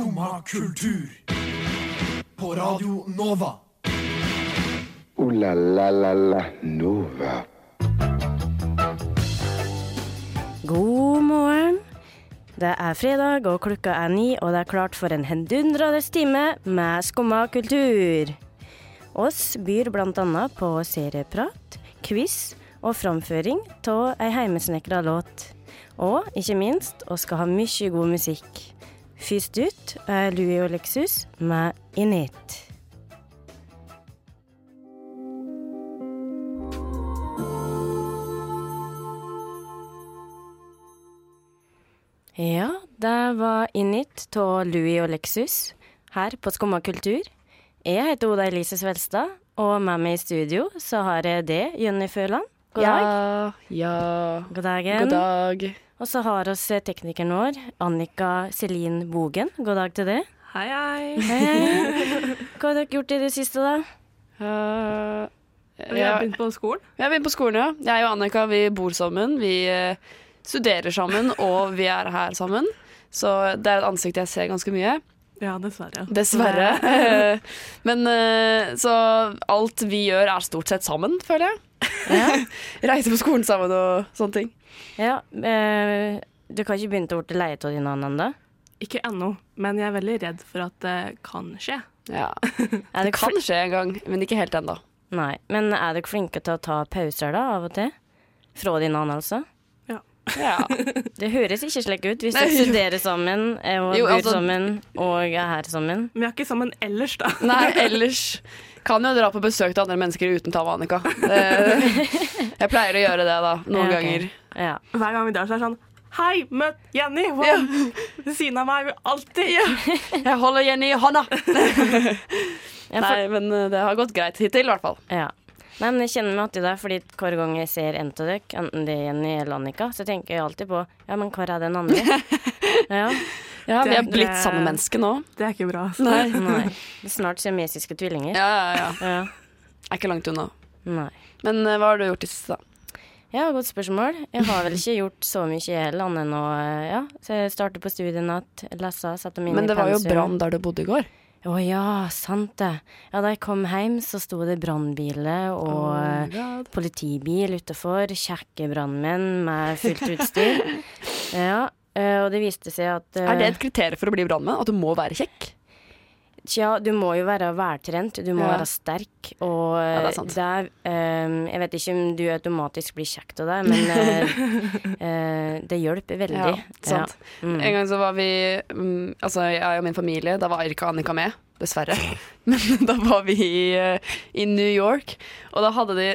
Skumma kultur. På Radio Nova. O-la-la-la-la Nova. God morgen. Det er fredag, og klokka er ni, og det er klart for en hendundrende time med Skumma kultur. Oss byr blant annet på serieprat, quiz og framføring av ei heimesnekra låt. Og ikke minst, vi skal ha mye god musikk. Først ut er Louis og Lexus med Init. Ja, det var Init av Louis og Lexus her på Skumma kultur. Jeg heter Oda Elise Svelstad, og med meg i studio så har jeg det, Jonny Føland. God dag. Ja, ja. God dagen. God dag. Og så har oss teknikeren vår, Annika Selin Bogen. God dag til deg. Hei, hei. Hei. Hva har dere gjort i det siste, da? Uh, Vi har begynt på skolen. Vi har begynt på skolen, ja. Jeg og Annika vi bor sammen. Vi eh, studerer sammen, og vi er her sammen. Så det er et ansikt jeg ser ganske mye. Ja, dessverre. Dessverre. Men eh, så alt vi gjør er stort sett sammen, føler jeg. Ja. Reise på skolen sammen og sånne ting. ja eh, du kan ikke begynne å bli leie av dine ennå? Ikke ennå, men jeg er veldig redd for at det kan skje. Ja. Det kan skje en gang, men ikke helt ennå. Nei. Men er dere flinke til å ta pauser da, av og til? Fra dine anmeldelser? Ja. Det høres ikke slik ut hvis dere studerer sammen og Jo, bor altså- sammen og er her sammen. Men vi er ikke sammen ellers, da. Nei, ellers kan jo dra på besøk til andre mennesker uten ta med Annika. Jeg pleier å gjøre det, da. Noen Ja, ok. ganger. Ja. Hver gang vi drar, så er det sånn Hei, møt Jenny! Wow. Ja. Ved siden av meg. Alltid. Jeg holder Jenny i hånda! Nei, men eh, det har gått greit hittil, i hvert fall. ja. Nei, men jeg kjenner meg alltid der, fordi hver gang jeg ser en av dere, enten det er Jenny eller Annika, så tenker jeg alltid på Ja, men hvor er den andre? ja. Ja, Vi er Det- blitt samme menneske nå. Det er ikke bra. Altså. Nei. Nei. Det snart siamesiske tvillinger. Ja, ja, ja. Ja. Er ikke langt unna. Nei. Men eh, hva har du gjort i siste, da? Ja, godt spørsmål. Jeg har vel ikke gjort så mye heller, annet enn å eh, ja, så jeg startet på studiet igjen, lese, sette meg inn Men det var jo brann der du bodde i går. Å ja, sant det. Ja, da jeg kom hjem, så sto det brannbiler og oh, politibil utafor. Kjekke brannmenn med fullt utstyr. ja, eh, og det viste seg at eh, Er det et kriterium for å bli brannmann? At du må være kjekk? Tja, du må jo være veltrent, du må Ja. være sterk, og Ja, det er eh, sant. der um, Jeg vet ikke om du automatisk blir kjekt av det, men uh, det hjelper veldig. Ja, sant. Ja. Mm. En gang så var vi um, Altså jeg og min familie, da var ikke Annika med, dessverre. Men da var vi i, i New York, og da hadde de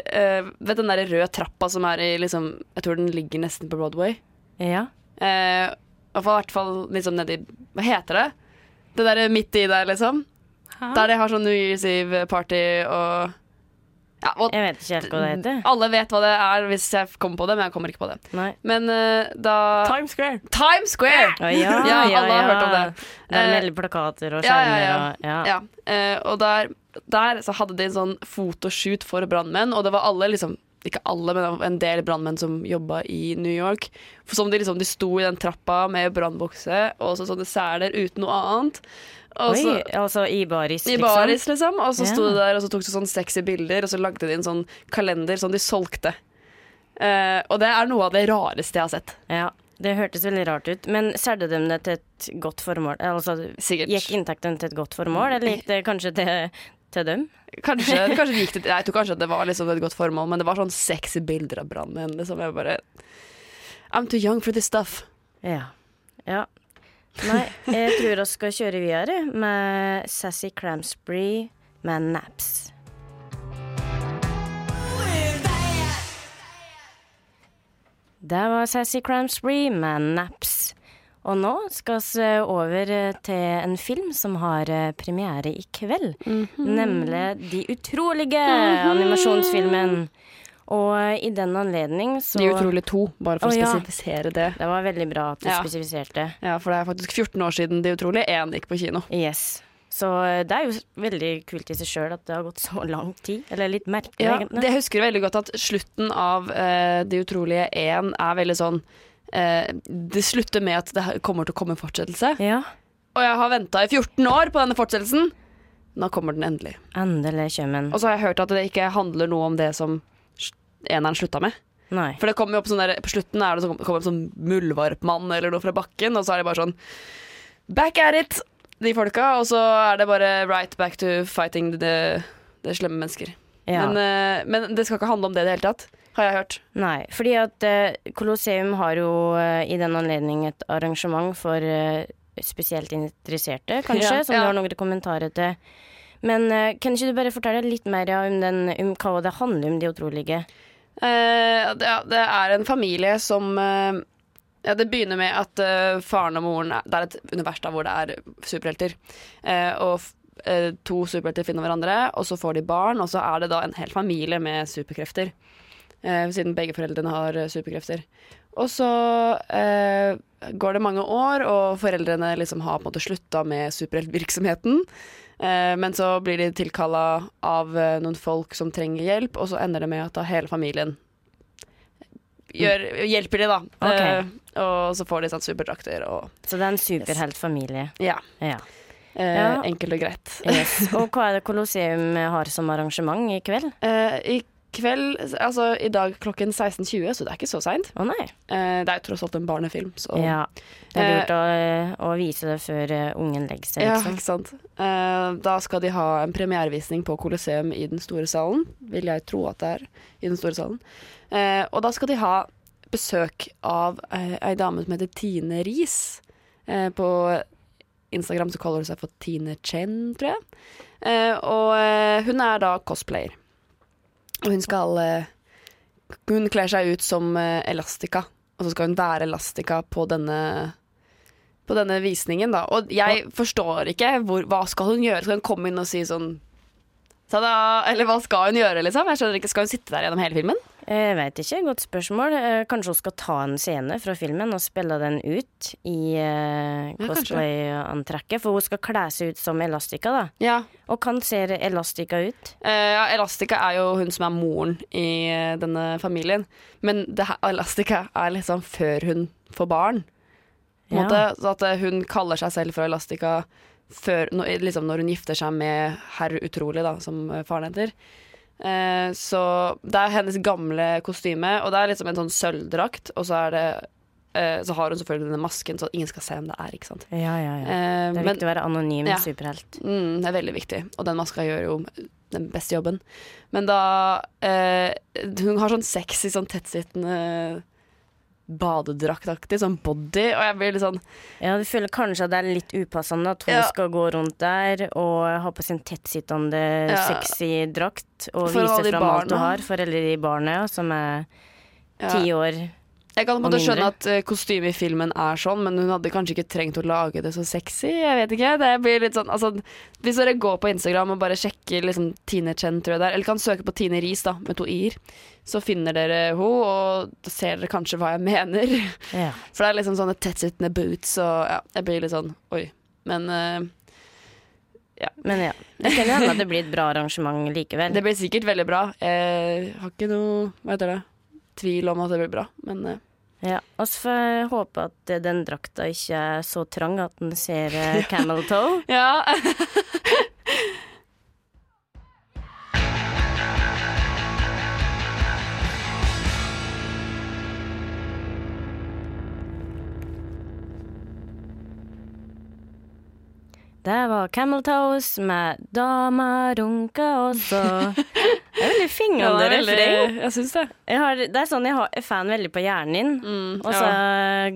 Vet den der røde trappa som er i liksom Jeg tror den ligger nesten på Broadway. ja. I hvert fall liksom nedi Hva heter det? Det der midt i der, liksom. Der de har sånn New Year's Eve-party og Ja, og Jeg vet ikke helt hva det heter. alle vet hva det er hvis jeg kommer på det, men jeg kommer ikke på det. Nei. Men uh, da Times Square. Times Square! Oh, ja, Ja, ja, alle har ja. hørt om det. Det er Eh, veldig plakater og ja, ja, skjermer ja. og ja. Ja, eh, og der, der så hadde de en sånn fotoshoot for brannmenn, og det var alle liksom ikke alle, men en del brannmenn som jobba i New York. For som de, liksom, de sto i den trappa med brannbukse og så sånne seler uten noe annet. Også, Oi, altså i baris, I liksom? baris, liksom. Og så sto de der og så tok de sånn sexy bilder, og så lagde de en sånn kalender som de solgte. Uh, og det er noe av det rareste jeg har sett. Ja, det hørtes veldig rart ut. Men solgte de det til et godt formål? Altså, Sikkert. gikk inntektene til et godt formål, eller gikk det kanskje til, til dem? Kanskje, kanskje gikk det Jeg tror kanskje det var liksom et godt formål, men det var sånn sexy bilder av brannen. Liksom. Jeg bare I'm too young for this stuff. Ja. ja. Nei, jeg tror vi skal kjøre videre med Sassy Cramsbury med Naps. Det var Sassy Cramsbury med Naps. Og nå skal vi over til en film som har eh, premiere i kveld. Nemlig De utrolige animasjonsfilmen. Og i den anledning så De utrolige to, bare for Å, å ja. spesifisere det. Det var veldig bra at du Ja. spesifiserte. Ja, For det er faktisk 14 år siden De utrolige 1 gikk på kino. Yes. Så eh, det er jo veldig kult i seg sjøl at det har gått så lang tid. Eller litt merkelig, Ja, egentlig. jeg husker veldig godt at slutten av uh, De utrolige 1 er veldig sånn eh, Det slutter med at det kommer til å komme en fortsettelse. Ja. og jeg har venta i 14 år på denne fortsettelsen. Nå kommer den endelig. Endelig kommer den. Og så har jeg hørt at det ikke handler noe om det som eneren slutta med. Nei. For det kommer jo opp sånn der, På slutten er det så kommer det opp sånn muldvarpmann eller noe fra bakken, og så er det bare sånn Back at it, de folka. Og så er det bare right back to fighting the, the slemme mennesker. Ja. Men, eh, men det skal ikke handle om det i det hele tatt, har jeg hørt. Nei, fordi at uh, Colosseum har jo uh, i den anledning et arrangement for uh, spesielt interesserte, kanskje, Ja, som ja. du har noen kommentarer til. Men kan ikke du bare fortelle litt mer ja, om, den, om hva det handler om, De utrolige? Det, det er en familie som ja, Det begynner med at faren og moren er, Det er et univers der hvor det er superhelter. Og to superhelter finner hverandre, og så får de barn, og så er det da en hel familie med superkrefter. Eh, siden begge foreldrene har eh, superkrefter. Og så eh, går det mange år, og foreldrene liksom har på en måte slutta med superheltvirksomheten. Eh, men så blir de tilkalla av eh, noen folk som trenger hjelp, og så ender det med at da hele familien gjør, hjelper de, da. Okay. Eh, og så får de sånn superdrakter og Så det er en superheltfamilie. Ja. Ja. Eh, Ja. Enkelt og greit. Yes. Og hva er det Colosseum har som arrangement i kveld? Eh, I kveld, altså i dag klokken 16.20, så det er ikke så seint. Å nei. Eh, det er jo tross alt en barnefilm, så Ja. Det er lurt å, å vise det før eh, ungen legger seg, Ja, liksom. ikke sant. Eh, da skal de ha en premierevisning på Colosseum i den store salen. Vil jeg tro at det er i den store salen. Eh, og da skal de ha besøk av eh, ei dame som heter Tine Riis. Eh, på Instagram så kaller hun seg for Tine Chen, tror jeg. Eh, og eh, hun er da cosplayer. Og hun skal eh, Hun kler seg ut som eh, Elastica, og så skal hun være Elastica på denne på denne visningen, da. Og jeg forstår ikke hvor, hva skal hun gjøre. Skal hun komme inn og si sånn Tada! Eller hva skal hun gjøre, liksom? Jeg skjønner ikke, Skal hun sitte der gjennom hele filmen? Jeg vet ikke, godt spørsmål. Eh, Kanskje hun skal ta en scene fra filmen og spille den ut i uh, cosplay-antrekket. For hun skal kle seg ut som Elastica, da. Ja. Og kan ser Elastica ut? Uh, ja, Elastica er jo hun som er moren i eh, denne familien. Men det her, Elastica er liksom før hun får barn. På Ja. måte, så at eh, hun kaller seg selv for Elastica før, liksom når hun gifter seg med herr Utrolig, da, som eh, faren heter. Eh, så det er hennes gamle kostyme, og det er liksom en sånn sølvdrakt, og så er det eh, så har hun selvfølgelig denne masken, så ingen skal se hvem det er. ikke sant? Ja, ja, ja. Eh, Det er men- viktig å være anonym Ja. superhelt. Mm, det er veldig viktig, og den maska gjør jo den beste jobben. Men da eh, Hun har sånn sexy, sånn tettsittende badedraktaktig, sånn body, og jeg blir litt sånn Ja, du føler kanskje at det er litt upassende at hun Ja. skal gå rundt der og ha på sin tettsittende, Ja. sexy drakt og For vise fram alt hun har for alle de barna ja, som er ja. ti år. Jeg kan på en måte skjønne at uh, kostymet i filmen er sånn, men hun hadde kanskje ikke trengt å lage det så sexy. Jeg vet ikke. Det blir litt sånn altså, Hvis dere går på Instagram og bare sjekker liksom, Tine Chen, tror jeg det er, eller kan søke på Tine Riis da, med to i-er, så finner dere henne, og da ser dere kanskje hva jeg mener. Ja. For det er liksom sånne tettsittende boots, og ja, jeg blir litt sånn oi. Men ja. Men ja, det kan hende at det blir et bra arrangement likevel. det blir sikkert veldig bra. Jeg har ikke noe hva heter det, tvil om at det blir bra, men eh, Ja, og så får håpe at den drakta ikke er så trang at den ser eh, camel toe. ja. Det var camel toes med dama runka også. Det er veldig Ja, er refreng. Jeg syns det. Jeg har, det er sånn jeg har, fan veldig på hjernen din. Mm, Og så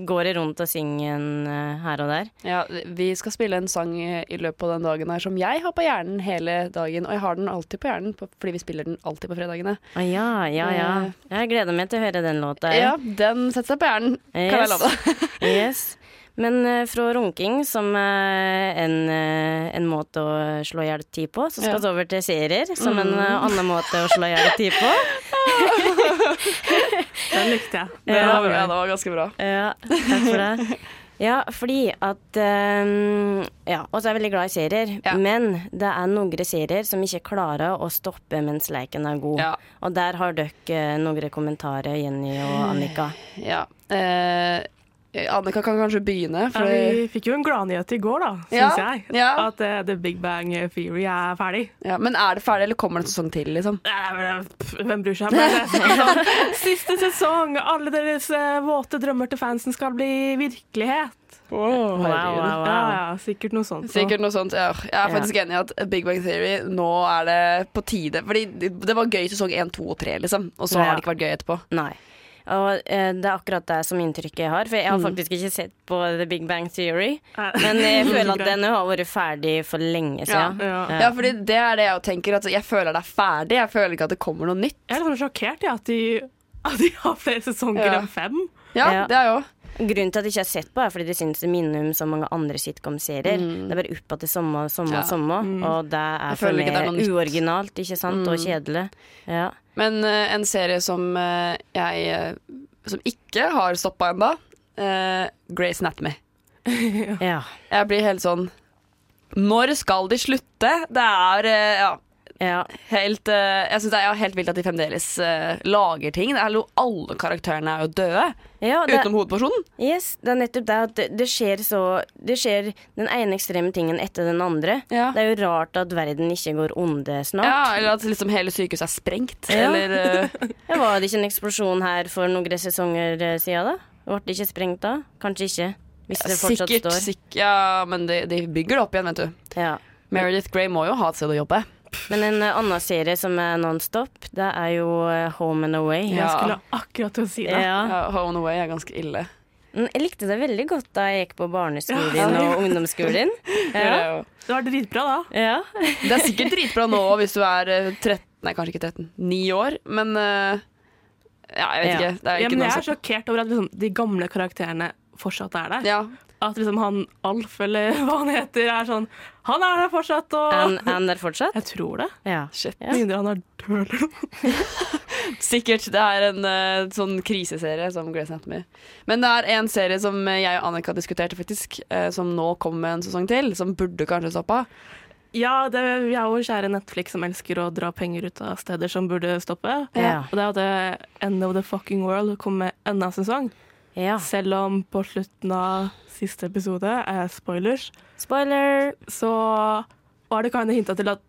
går jeg rundt og synger en eh, her og der. Ja, vi skal spille en sang i løpet av den dagen her som jeg har på hjernen hele dagen. Og jeg har den alltid på hjernen, fordi vi spiller den alltid på fredagene. Å ja, ja, ja. Jeg gleder meg til å høre den låta. Ja, den setter seg på hjernen, kan jeg Yes. love deg. Yes. Men eh, fra runking, som er en, eh, en måte å slå i hjel tid på, så skal Ja. vi over til serier, som en eh, annen måte å slå i hjel tid på. Den likte jeg. Det, Ja, var Ja, det var ganske bra. Ja, takk for det. Ja, fordi at um, Ja, og så er jeg veldig glad i serier. Ja. Men det er noen serier som ikke klarer å stoppe mens leken er god. Ja. Og der har dere eh, noen kommentarer, Jenny og Annika. Ja. Eh, Annika kan kanskje begynne. Ja, vi fikk jo en gladnyhet i går, da, syns Ja, jeg. ja. At uh, The Big Bang Theory er ferdig. ja, men er det ferdig, eller kommer det en sesong til? liksom? Hvem bryr seg? Men, det siste sesong! Alle deres uh, våte drømmer til fansen skal bli virkelighet. Wow, wow, wow. ja, sikkert noe sånt. Sikkert noe sånt. Ja. Jeg er faktisk enig i at Big Bang Theory nå er det på tide. Fordi det var gøy sesong 1, 2 og 3, liksom. Og så Ja. har det ikke vært gøy etterpå. Nei. Og eh, det er akkurat det som inntrykket jeg har. For jeg har Mm. faktisk ikke sett på The Big Bang Theory. Men jeg føler at den har vært ferdig for lenge siden. Ja. Ja, fordi det er det jeg tenker. At jeg føler det er ferdig. Jeg føler ikke at det kommer noe nytt. Jeg er litt sånn sjokkert ja, at, de- at de har flere sesonger Ja. enn fem. Ja, Ja. det er jo Grunnen til at jeg ikke har sett på, er fordi det synes det minner om så mange andre sitcom-serier. Det er bare opp til samme, samme, sommer, Ja. samme. Og det er for ikke meg. Mm. uoriginalt, ikke sant, og kjedelig. Ja. Men uh, en serie som uh, jeg eh, Som ikke har stoppa ennå, uh, Grace Anatomy. ja. Jeg blir helt sånn Når skal de slutte? Det er ja, ja. helt eh, Jeg syns det er helt vilt at de fremdeles eh, lager ting. Er alle karakterene er jo døde, ja det, utenom hovedpersonen. yes, det er nettopp det at det, skjer så Det skjer den ene ekstreme tingen etter den andre. Ja. Det er jo rart at verden ikke går onde snart. Ja, eller at liksom hele sykehuset er sprengt. Ja. Eller eh, Ja, var det ikke en eksplosjon her for noen sesonger siden, da? Ble det ikke sprengt da? Kanskje ikke. Hvis det fortsatt Sikkert. står. Sikkert, ja, men de, de bygger det opp igjen, vet du. Ja. Meredith Grey må jo ha et sted å jobbe. Men en eh, annen serie som er non-stop, det er jo eh, Home and Away. Ja. Jeg skulle akkurat til å si det. Ja. Ja, Home and Away er ganske ille. Mm, Jeg likte det veldig godt da jeg gikk på barneskolen Ja. og ungdomsskolen. Ja. Det var dritbra, da. ja. Det er sikkert dritbra nå hvis du er eh, 13 Nei, kanskje ikke 13. 9 år, men eh, Ja, jeg vet Ja. ikke. Det er Ja, ikke men noe jeg er sjokkert over at liksom, de gamle karakterene fortsatt er der. Ja. At liksom han Alf, eller hva han heter, er sånn Han er der fortsatt, og han- er der fortsatt? Jeg tror det. Ja. Shit. Ja. Med mindre han er død eller noe. Sikkert. Det er en uh, sånn kriseserie som Grace Anatomy. Men det er en serie som jeg og Annika diskuterte, faktisk, uh, som nå kommer med en sesong til, som burde kanskje stoppa. Ja, det, vi er jo kjære Netflix som elsker å dra penger ut av steder som burde stoppe. Ja. Og det er jo det End of the Fucking World kom med enda en sesong. Ja. Selv om på slutten av siste episode er spoilers, Spoiler! så var det kanskje hinta til at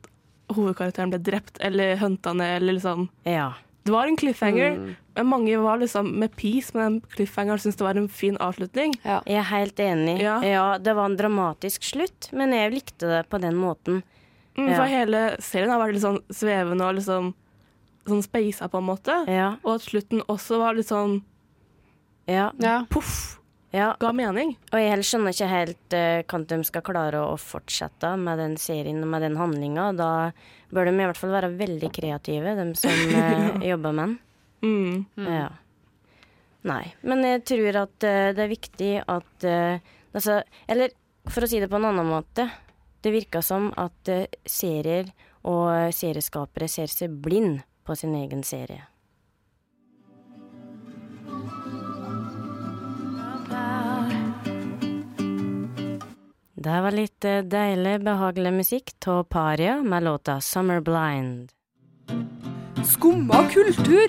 hovedkarakteren ble drept eller hunta ned, eller liksom Ja. Det var en cliffhanger, Mm. men mange var liksom med peace med den cliffhangeren og syntes det var en fin avslutning. Ja. Jeg er helt enig. Ja. Ja. det var en dramatisk slutt, men jeg likte det på den måten. Mm, Ja. For hele serien har vært litt sånn svevende og liksom sånn speisa på en måte. Ja. Og at slutten også var litt sånn Ja. Ja. poff, ja. ga mening. Og jeg heller skjønner ikke helt uh, hvordan de skal klare å fortsette med den serien og med den handlinga. Da bør de i hvert fall være veldig kreative, de som uh, jobber med den. Mm. Ja. Nei. Men jeg tror at uh, det er viktig at eh, altså, Eller for å si det på en annen måte. Det virker som at eh, serier og serieskapere ser seg blind på sin egen serie. Det var litt eh, deilig, behagelig musikk av Paria med låta 'Summer Blind'. Skumma kultur.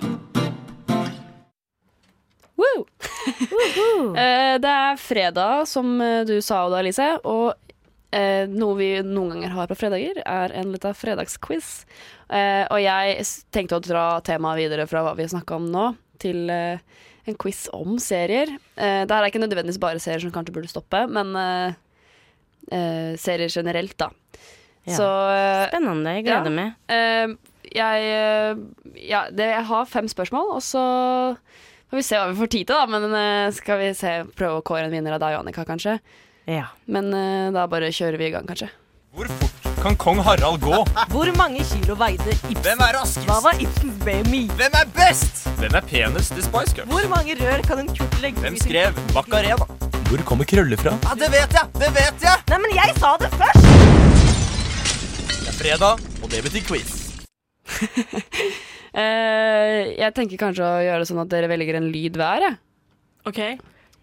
Woo! Eh, det er fredag, som eh, du sa, Oda Elise. Og eh, noe vi noen ganger har på fredager, er en liten fredagsquiz. Eh, og jeg tenkte å dra temaet videre fra hva vi har snakka om nå, til en quiz om serier. Eh, det her er ikke nødvendigvis bare serier som kanskje burde stoppe, men eh, serier generelt, da. Ja. Så eh, Spennende. Jeg gleder meg. Eh, jeg, eh, ja, det, jeg har fem spørsmål, og så får vi se hva vi får tid til, da. Men eh, skal vi se, prøve å kåre en vinner av deg og Annika, kanskje. Ja. Men da bare kjører vi i gang, kanskje. Hvor fort kan kong Harald gå? Hvor mange kilo veide Ibsen? Hvem er raskest? Hva var Ibsens BMI? Hvem er best? Hvem er penest i Spice Girls? Hvor mange rør kan en kurt legge Hvem skrev Macarena? Hvor kommer krøller fra? Ja, det vet jeg! Det vet jeg! Nei, men jeg sa det først! Det er fredag, og det betyr quiz. Eh, jeg tenker kanskje å gjøre det sånn at dere velger en lyd hver, jeg. OK,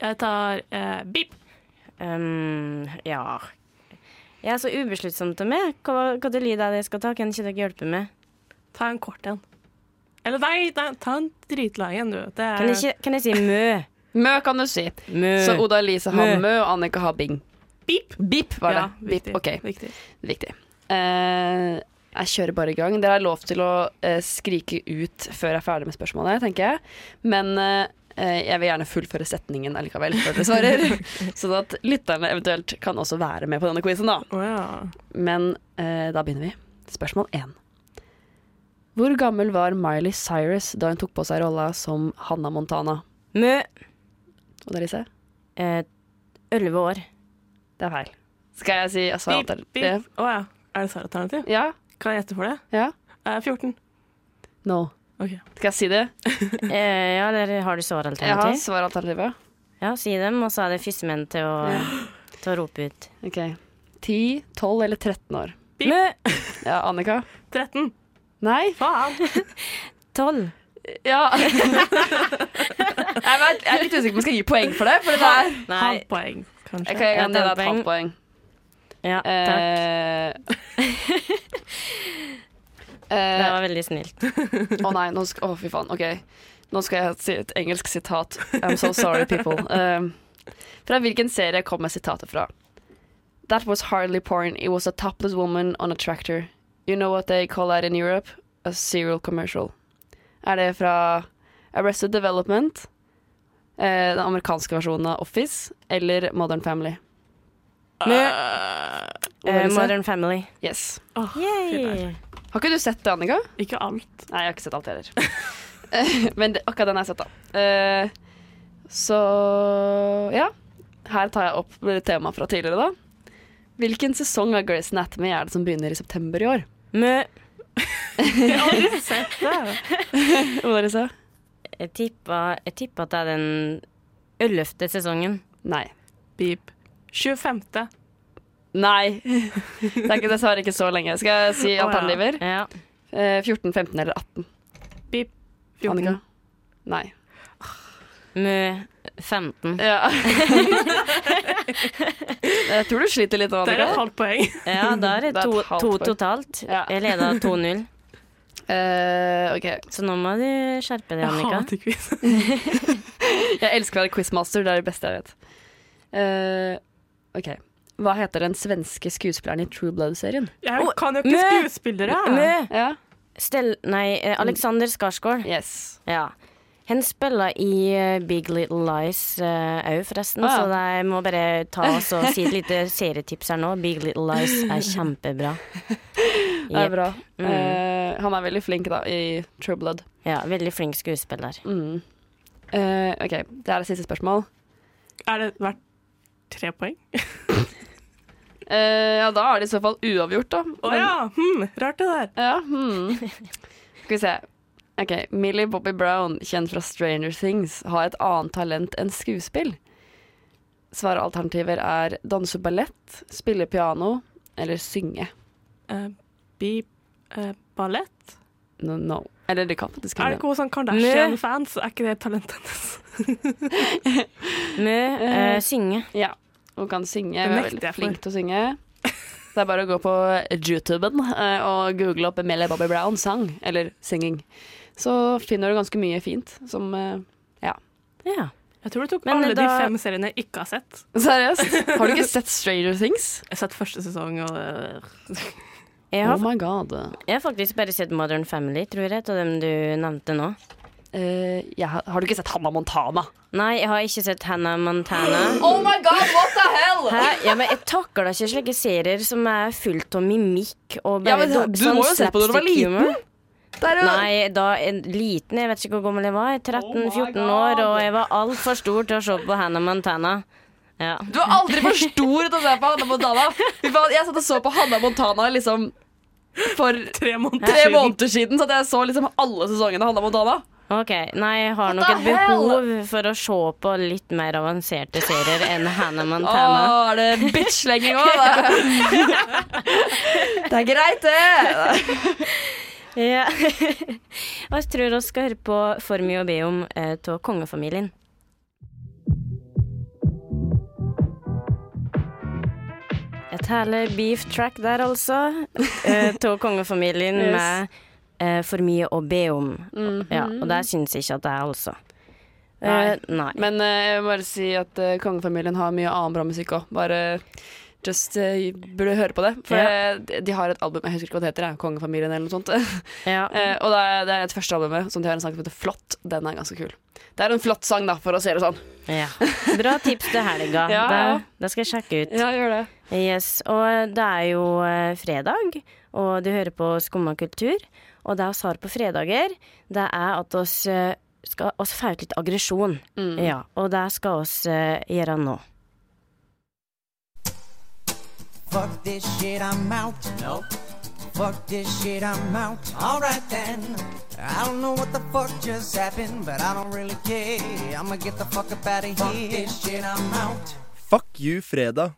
jeg tar eh, bip. Um, ja Jeg er så ubesluttsom til meg. Hva, hva til lyd er det jeg skal ta? Kan ikke dere hjelpe meg? Ta en kort en. Eller nei, nei ta en dritlang en, du. Det er Kan jeg, ikke, kan jeg si mø? Mø kan du si. Mø. Så Oda Elise har Mø. Og Annika har Bing. Bip. Bip var det. Ja, Bip, viktig. ok. viktig. Viktig. Eh, jeg kjører bare i gang. Dere har lov til å eh, skrike ut før jeg er ferdig med spørsmålet, tenker jeg. Men eh, jeg vil gjerne fullføre setningen allikevel før dere svarer. sånn at lytterne eventuelt kan også være med på denne quizen, da. Oh, ja. Men eh, da begynner vi. Spørsmål én. Hvor gammel var Miley Cyrus da hun tok på seg rolla som Hannah Montana? Mø. Oda Elise? Eh, Elleve år. Det er feil. Skal jeg si altså, Beep, alternativ? beep. Å ja. Er det svaralternativ? Ja? Kan jeg gjette for det? Ja? Eh, 14. No. Okay. Skal jeg si det? Eh, ja, eller har du Jeg har svaralternativ? svaralternativet. Ja, si dem, og så er det førstemenn til å, til å rope ut. Ok. 10, 12 eller 13 år? Beep. Ja, Annika? 13. Nei? Faen. Tolv. Ja. jeg, vet, jeg er litt usikker på om jeg skal gi poeng for det. For det er Nei. Halvt poeng, kanskje. Kan Ja, det er et halvt poeng. Ja, takk. Eh, Det var veldig snilt. Å nei, nå skal, å fy faen. Ok, nå skal jeg si et engelsk sitat. I'm so sorry, people. Um, fra hvilken serie kommer sitatet fra? That was hardly porn. It was a topless woman on a tractor. You know what they call that in Europe? A serial commercial. Er det fra Arrested Development, eh, den amerikanske versjonen av Office, eller Modern Family? Eh. Modern Family. Yes. Oh, Yay. Har ikke du sett det, Annika? Ikke alt. Nei, jeg har ikke sett alt heller. Men det, akkurat den har jeg sett, da. Uh, så ja. Her tar jeg opp temaet fra tidligere, da. Hvilken sesong av Grace Anatomy er det som begynner i september i år? Mø. Jeg har aldri sett det. Hva var det du sa? Jeg tippa, jeg tippa at det er den ellevte sesongen. Nei. Beep. 25. Nei. Det er ikke, dessverre ikke så lenge. Skal jeg si alternativer? Ja. Eh, 14, 15 eller 18? Beep. 14. Annika? Nei. Mø 15. Ja. jeg tror du sliter litt nå, Det er et halvt poeng. Ja, da er det Det er to, to totalt. Ja. Jeg leda 2-0. Uh, okay. Så nå må du skjerpe deg, Jeg Annika. hater quiz. Jeg elsker å være quizmaster. Det er det beste jeg vet. Uh, OK. Hva heter den svenske skuespilleren i True Blood-serien? Jeg kan jo ikke skuespillere. Mø. Ja. Stel... Nei, eh, Alexander Skarsgård. Yes. Ja. Hen spiller i eh, Big Little Lies òg, forresten. Ah, ja. Så jeg må bare ta oss og si et lite serietips her nå. Big Little Lies er kjempebra. Det er bra. Mm. Uh, han er veldig flink da i True Blood. Ja, veldig flink skuespiller. Mm. Uh, OK, det er det siste spørsmål. Er det verdt tre poeng? Uh, ja, da er det i så fall uavgjort, da. Å ja. Hm, rart det der. Ja, hmm. Skal vi se. Ok, Millie Bobby Brown, kjent fra Stranger Things, har et annet talent enn skuespill. Svaralternativer er danse ballett, spille piano eller synge. Uh, be uh, ballett? No, no. Eller det kan faktisk Er det hende. ikke hun sånn Kardashian-fans? Er ikke det talentet hennes? Med uh, synge. Ja, hun kan synge. Hun er veldig flink til å synge. Det er bare å gå på YouTuben eh, og google opp Millie Bobby Brown sang, eller singing. Så finner du ganske mye fint som eh, Ja. Jeg tror du tok Men alle de fem seriene jeg ikke har sett. Seriøst? Har du ikke sett Stranger Things? Jeg har sett første sesong, og jeg har, Oh my god. jeg har faktisk bare sett Modern Family, tror jeg, av dem du nevnte nå. Uh, jeg har, har du ikke sett Hannah Montana? Nei, jeg har ikke sett Hannah Montana. Oh my god, what the hell? Hæ? Ja, men jeg takler ikke slike serier som er fullt av mimikk og Ja, men du må jo se på på når du var liten. Humor. Det er Nei, da en liten, jeg vet ikke hvor gammel jeg var. 13-14 Oh år, og jeg var altfor stor til å se på Hannah Montana. Ja. Du er aldri for stor til å se på Hannah Montana. Jeg satt og så på Hannah Montana liksom for tre måneder tre måneder siden. Så jeg så liksom alle sesongene av Hannah Montana. Ok, Nei, jeg har nok et behov for å se på litt mer avanserte serier enn Hannah Montana. Åh, er det bitch-slenging òg? Det er greit, det. Ja. og jeg tror vi skal høre på For mye å be om eh, av kongefamilien. Et herlig beef track der, altså. Av kongefamilien Yes. med eh, For mye å be om. Mhm. Ja, og der syns jeg ikke at det er, altså. Eh, nei. Men eh, jeg vil bare si at eh, kongefamilien har mye annen bra musikk òg. Bare just uh, burde høre på det. For eh, de- har et album, jeg husker ikke hva det heter, jeg, Kongefamilien eller noe sånt. Yeah. Uh, og det er, det er et første albumet som de har en sang som heter Flott. Den er ganske kul. Det er en flott sang, da, for å si det sånn. ja. Bra tips til helga. Ja, Det, da, skal jeg sjekke ut. Ja, gjør det. Yes, og det er jo eh, fredag, og du hører på Skumma kultur. Og det vi har på fredager, det er at oss eh, skal oss få ut litt aggresjon. Mm. Ja, og det skal oss gjøre nå. Fuck this shit, I'm out. Nope. Fuck this shit, I'm out. Alright then. I don't know what the fuck just happened, but I don't really care. I'ma get the fuck up out of here. Fuck this shit, I'm out. Fuck you, fredag.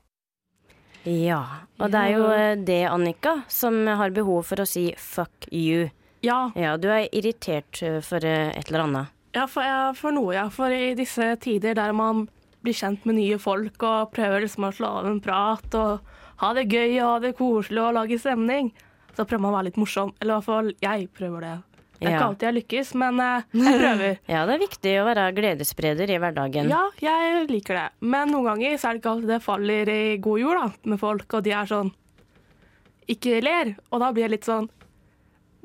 Ja, og det er jo eh, det, Annika, som har behov for å si fuck you. Ja, Ja, du er irritert eh, for eh, et eller annet. ja for, jeg, for noe, ja. For i disse tider der man blir kjent med nye folk og prøver liksom å slå av en prat og ha det gøy og ha det koselig og lage stemning, så prøver man å være litt morsom. Eller i hvert fall jeg prøver det. Det er Ja. ikke alltid jeg lykkes, men eh, jeg prøver. Ja, det er viktig å være gledesspreder i hverdagen. Ja, jeg liker det. Men noen ganger så er det ikke alltid det faller i god jord da, med folk, og de er sånn ikke ler. Og da blir jeg litt sånn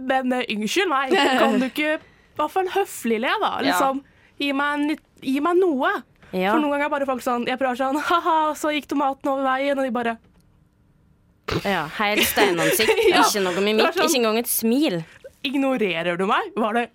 Men eh, unnskyld meg, kan du ikke i hvert fall høflig le, da? Liksom, gi, meg en, gi meg noe. Ja. For noen ganger er bare folk sånn Jeg prøver sånn Ha-ha, så gikk tomaten over veien, og de bare Ja, Helt steinansikt, Ja. ikke noe mimikk, sånn- ikke engang et smil. Ignorerer du meg? Var det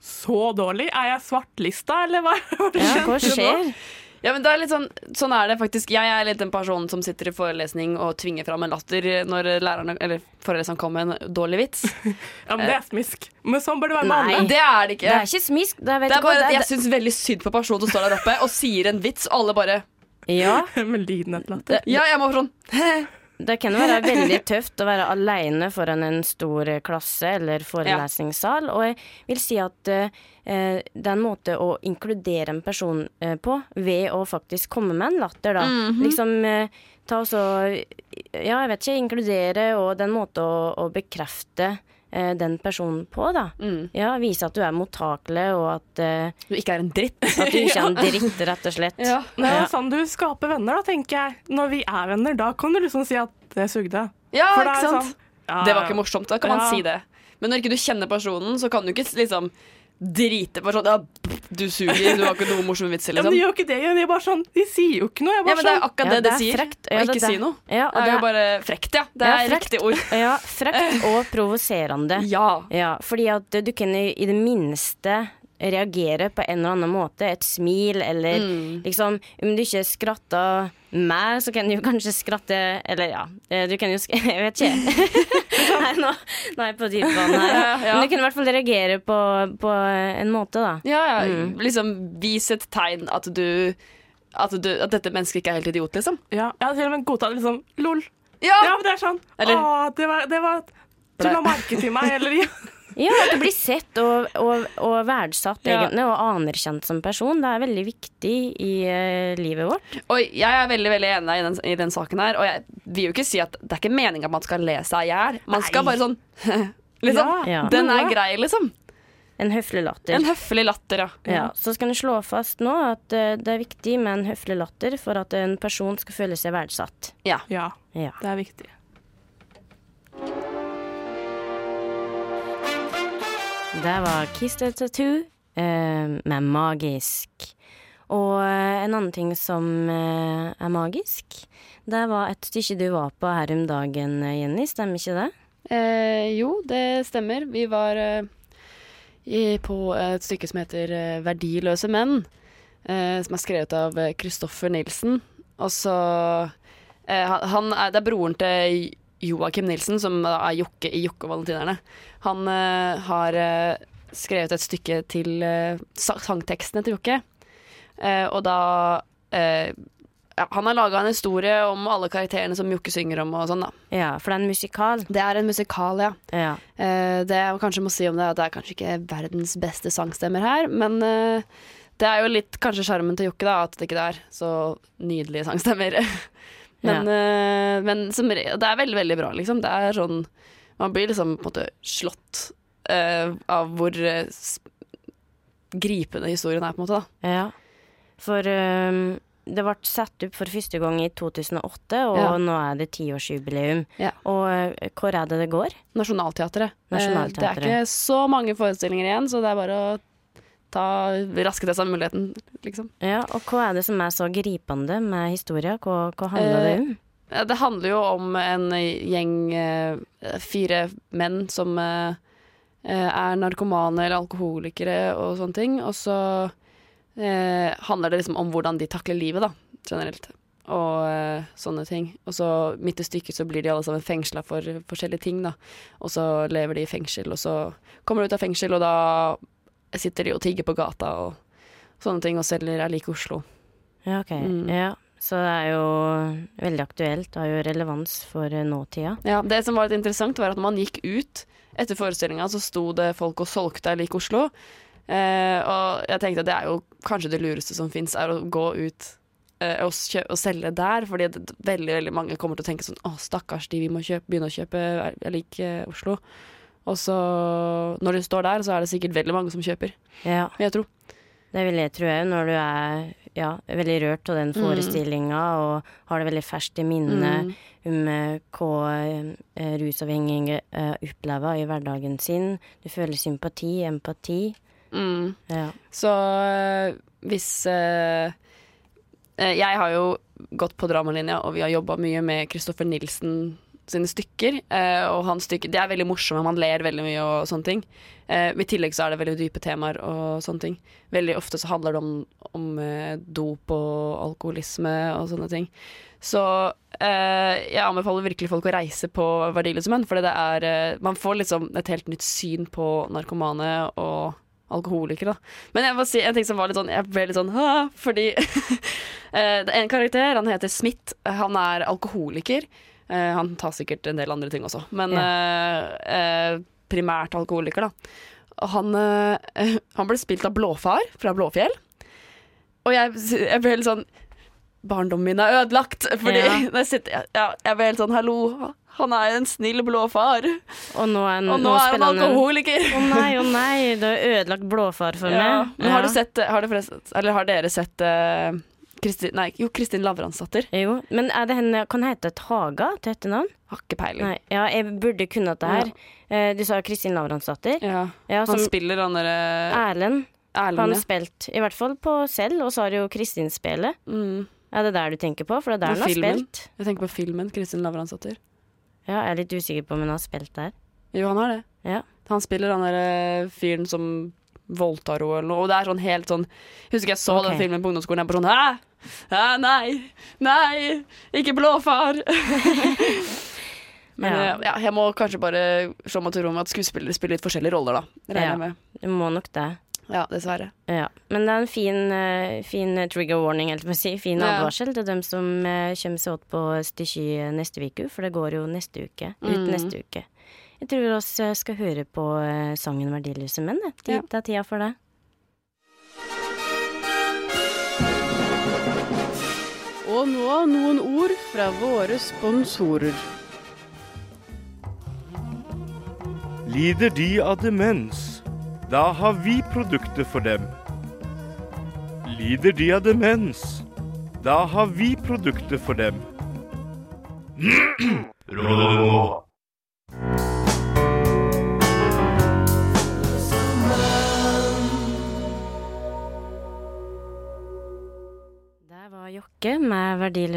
så dårlig? Er jeg svartlista, eller hva? Ja, hva skjer? Ja, men det er litt sånn, sånn er det faktisk. Jeg er litt den personen som sitter i forelesning og tvinger fram en latter når lærerne, eller foreleseren kommer med en dårlig vits. Ja, men Det er smisk. Men sånn bør det være med Nei. alle. Det er det ikke. Det er ikke smisk. Det er, vet Det er bare at jeg syns veldig synd på personen som står der oppe og sier en vits, og alle bare Ja, Med lyden et latter. Ja, jeg må sånn det kan jo være veldig tøft å være alene foran en stor klasse eller forelesningssal. Og jeg vil si at uh, det er en måte å inkludere en person uh, på ved å faktisk komme med en latter, da. Liksom uh, ta og så Ja, jeg vet ikke, inkludere, og det er en måte å, å bekrefte eh, den personen på, da. mm, Ja, vise at du er mottakelig, og at, eh, Du ikke er en dritt. at du ikke er en dritt, rett og slett. Ja. Det er sånn du skaper venner, da, tenker jeg. Når vi er venner, da kan du liksom si at det sugde. Ja, For det ikke er sant? sånn, ja, Det var ikke morsomt. Da kan man si det. Men når ikke du kjenner personen, så kan du ikke liksom drite på sånn ja, Du suger, du har ikke noe morsomme vitser, Ja, men liksom. de gjør ikke det. De, er bare sånn, de sier jo ikke noe. Jeg Ja, men det er sånn, akkurat Ja, det det er sier. frekt. Ja, Å det- ikke si noe. Ja, og det er jo bare frekt, ja. Det Ja, er frekt. riktig ord. Ja, frekt og provoserende. Ja. Ja, fordi at du kan i det minste reagere på en eller annen måte. Et smil, eller Mm. liksom Om du ikke skratter meg, så kan du jo kanskje skratte Eller ja, eh, du kan jo sk Jeg vet ikke. Nei, nå, nå er jeg på dypvann her. Ja, ja. Men du kan i hvert fall reagere på, på en måte, da. Ja, ja. Mm. Liksom vis et tegn at du at, du, at dette mennesket ikke er helt idiot, liksom. ja, ja har til og med godtatt liksom lol. Ja! Ja, men det er sånn Eller- Å, det var, det var Du la merke til meg, eller ja. At du blir sett og, og, og verdsatt, Ja. egentlig, og anerkjent som person. Det er veldig viktig i uh, livet vårt. Og jeg er veldig veldig enig i den, i den saken her. Og jeg vil jo ikke si at det er ikke meninga at man skal le seg i hjel. Man skal bare sånn Liksom. Ja. Den er grei, liksom. En høflig latter. En høflig latter, ja. Ja, så skal en slå fast nå at uh, det er viktig med en høflig latter for at en person skal føle seg verdsatt. ja. Ja, Ja. det er viktig. Det var Kiss the Tattoo uh, med Magisk. Og uh, en annen ting som uh, er magisk, det var et stykke du var på her om dagen, eh, Jenny. Stemmer ikke det? Eh, jo, det stemmer. Vi var eh, i, på et stykke som heter eh, 'Verdiløse menn', eh, som er skrevet av eh, Kristoffer Nilsen. Og så eh, han- Han er, Det er broren til Joakim Nilsen, som er Jokke i Jokke og Valentinerne. Han uh, har uh, skrevet et stykke til uh, sangtekstene til Jokke. Og da ja, Han har laga en historie om alle karakterene som Jokke synger om og sånn, da. Ja, for det er en musikal. Det er en musikal, ja. Ja. Det jeg kanskje må si om det, er at det er kanskje ikke verdens beste sangstemmer her, men det er jo litt kanskje sjarmen til Jokke, da, at det ikke er så nydelige sangstemmer. men ja. men som, det er veldig, veldig bra, liksom. Det er sånn Man blir liksom på en måte slått uh, av hvor eh, gripende historien er, på en måte. da. Ja. For um, det ble satt opp for første gang i 2008, og Ja. nå er det tiårsjubileum. Ja. Og hvor er det det går? Nasjonalteatret. Nasjonalteatret. Eh, Det er ikke så mange forestillinger igjen, så det er bare å ta raske til seg muligheten, liksom. Ja, og hva er det som er så gripende med historia? Hva, hva handler det Eh, om? Det handler jo om en gjeng, eh, fire menn som eh, er narkomane eller alkoholikere og sånne ting. Og så eh, handler det liksom om hvordan de takler livet, da, generelt. Og sånne ting. Og så midt i stykket så blir de alle sammen fengsla for forskjellige ting, da. Og så lever de i fengsel, og så kommer de ut av fengsel, og da sitter de og tigger på gata og sånne ting, og selger Jeg liker Oslo. Ja, ok. mm. Ja, så det er jo veldig aktuelt. Det har jo relevans for eh, nåtida. Ja, Det som var litt interessant, var at når man gikk ut etter forestillinga, så sto det folk og solgte Jeg liker Oslo. Eh, og jeg tenkte at det er jo kanskje det lureste som fins, er å gå ut eh, og, og selge der. Fordi det, veldig veldig mange kommer til å tenke sånn Å, stakkars de, vi må kjøpe, begynne å kjøpe Jeg liker Oslo. Og så, når du står der, så er det sikkert veldig mange som kjøper, Ja, jeg tro. det vil jeg tro òg, når du er ja, veldig rørt av den Mm. og har det veldig ferskt i minnet Mm. om eh, hva eh, rusavhengige eh, opplever i hverdagen sin. Du føler sympati, empati. Mm. Ja. Så hvis øh, Jeg har jo gått på dramalinja, og vi har jobba mye med Kristoffer Nilsen sine stykker. øh, og hans stykker De er veldig morsomme, man ler veldig mye og sånne ting. Eh, I tillegg så er det veldig dype temaer og sånne ting. Veldig ofte så handler det om, om eh, dop og alkoholisme og sånne ting. Så eh, jeg anbefaler virkelig folk å reise på Verdiløse for det er eh, Man får liksom et helt nytt syn på narkomane og alkoholikere, da. Men jeg må si en ting som var litt sånn Jeg ble litt sånn? Fordi eh, det er en karakter, han heter Smith. Han er alkoholiker. Eh, han tar sikkert en del andre ting også, men eh, eh, primært alkoholiker, da. Han, han ble spilt av Blåfar fra Blåfjell. Og jeg, jeg ble helt sånn Barndommen min er ødelagt. Fordi Ja. jeg, sitter, ja, jeg ble helt sånn Hallo, han er en snill blåfar. Og nå er, Og nå er han alkoholiker. Å nei, å nei, du har ødelagt blåfar for Ja. meg. Har, du sett, har, du eller har dere sett eh, Kristin, nei, jo, Kristin Lavransdatter? Jo, men er det henne Kan hete Taga til etternavn? Har ikke peiling. Nei, ja, jeg burde kunnet det her. Ja. Du sa Kristin Lavransdatter. Ja. Ja, Han spiller han derre Erlend. Han Erlend. ja. spilt, i hvert fall på selv, og så har jo Kristin spelet. Mm. Er det der du tenker på? For det er der han har spilt. Jeg tenker på filmen Kristin Lavransdatter. Ja, jeg er litt usikker på om hun har spilt der. Jo, han har det. Ja. Han spiller han derre fyren som voldtar henne eller noe. Og det er sånn helt sånn Husker jeg så okay. den filmen på ungdomsskolen. Jeg bare sånn Hæ? Hæ? Nei! Nei! Ikke blåfar! Men Ja. eh, ja, jeg må kanskje bare slå meg til ro med at skuespillere spiller litt forskjellige roller, da. Regner Ja. med. Du må nok det. Ja, dessverre. Ja. Men det er en fin, eh, fin trigger warning, helt si. Fin advarsel til dem som kommer seg åt på Stisky neste uke, for det går jo neste uke. Ut Mm. neste uke. Jeg tror vi også skal høre på eh, sangen 'Verdiløse menn'. det er tida for det. Og nå noen ord fra våre sponsorer. Lider de av demens? Da har vi produkter for dem. Lider de av demens? Da har vi produkter for dem. Råd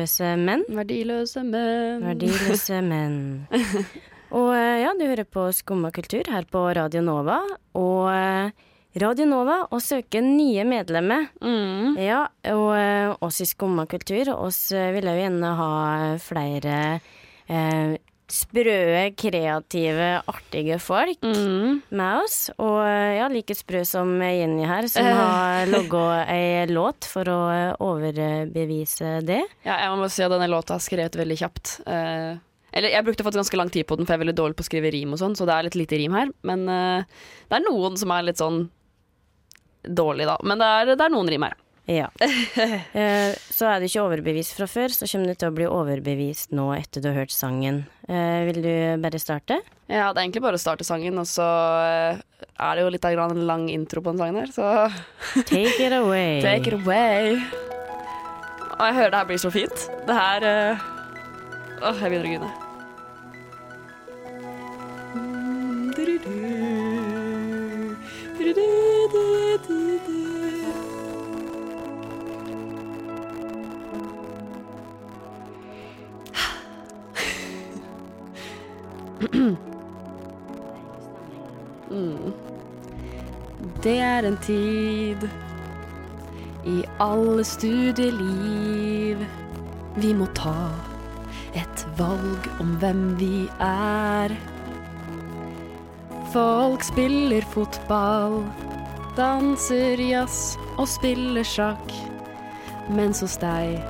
'Verdiløse menn'. Verdiløse menn. Verdiløse menn. Og eh, ja, du hører på Skumma kultur her på Radio Nova. Og eh, Radio Nova å søke nye medlemmer. Mm. Ja, og eh, oss i Skumma kultur, oss ville jo gjerne ha flere eh, sprøe, kreative, artige folk Mm. med oss. Og eh, ja, like sprø som Jenny her, som Eh. har logga ei låt for å eh, overbevise det. Ja, jeg må bare si at denne låta er skrevet veldig kjapt. Eh, eller jeg brukte faktisk ganske lang tid på den, for jeg er veldig dårlig på å skrive rim og sånn, så det er litt lite rim her. Men eh, det er noen som er litt sånn dårlig, da. Men det er, det er noen rim her. Ja. Eh, så er du ikke overbevist fra før, så kommer du til å bli overbevist nå etter du har hørt sangen. Eh, vil du bare starte? Ja, det er egentlig bare å starte sangen, og så eh, er det jo litt av en lang intro på den sangen her, så Take it away. Take it away. Og jeg hører det her blir så fint. Det her Åh, jeg begynner å grine. Det er en tid i alle studieliv vi må ta et valg om hvem vi er. Folk spiller fotball, danser jazz og spiller sjakk. Mens hos deg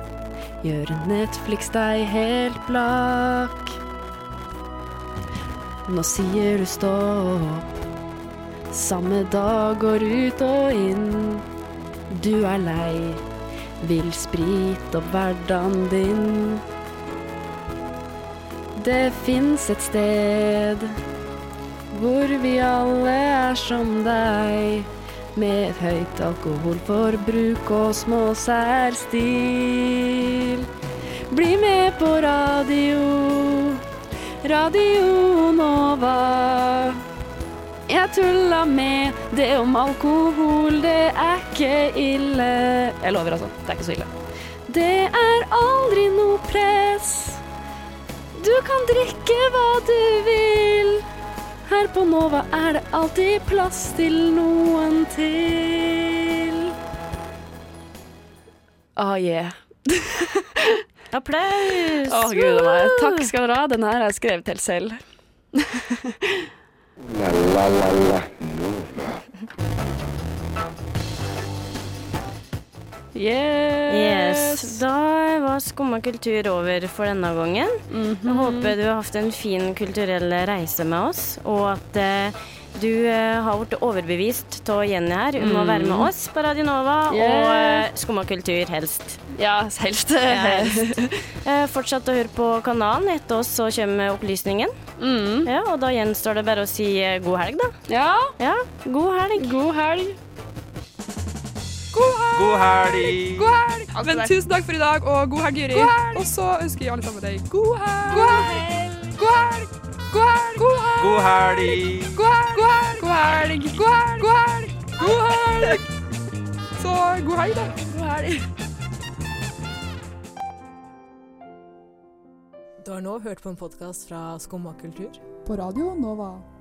gjør Netflix deg helt blakk. Nå sier du stopp. Samme dag går ut og inn. Du er lei, vil sprite opp hverdagen din. Det fins et sted hvor vi alle er som deg, med et høyt alkoholforbruk og små særstil. Bli med på radio, Radio Nova. Jeg tulla med det om alkohol, det er ikke ille. Jeg lover, altså. Det er ikke så ille. Det er aldri noe press. Du kan drikke hva du vil. Her på Nova er det alltid plass til noen til. Ah, yeah. Applaus! Å, gud a meg. Takk skal dere ha. Den her jeg skrevet helt selv. La la la la Yes. Yes. Da var Skumma kultur over for denne gangen. Jeg håper du har hatt en fin kulturell reise med oss, og at eh, du eh, har blitt overbevist av Jenny her om å være med oss på Radionova og eh, Skumma kultur helst. Ja, helst. helst. Eh, fortsett å høre på kanalen. Etter oss så kommer opplysningen. Mm. Ja, og da gjenstår det bare å si god helg, da. Ja. Ja, god helg. God helg. God helg! God helg! Men tusen takk for i dag, og god helg, Juri. Og så ønsker jeg alle sammen deg god helg. God helg. God helg. God helg. God helg. God helg! God helg. God helg. God helg. God helg. God helg. Så god helg, da. God helg. Du har nå hørt på en podkast fra Skumma kultur. På Radio Nova.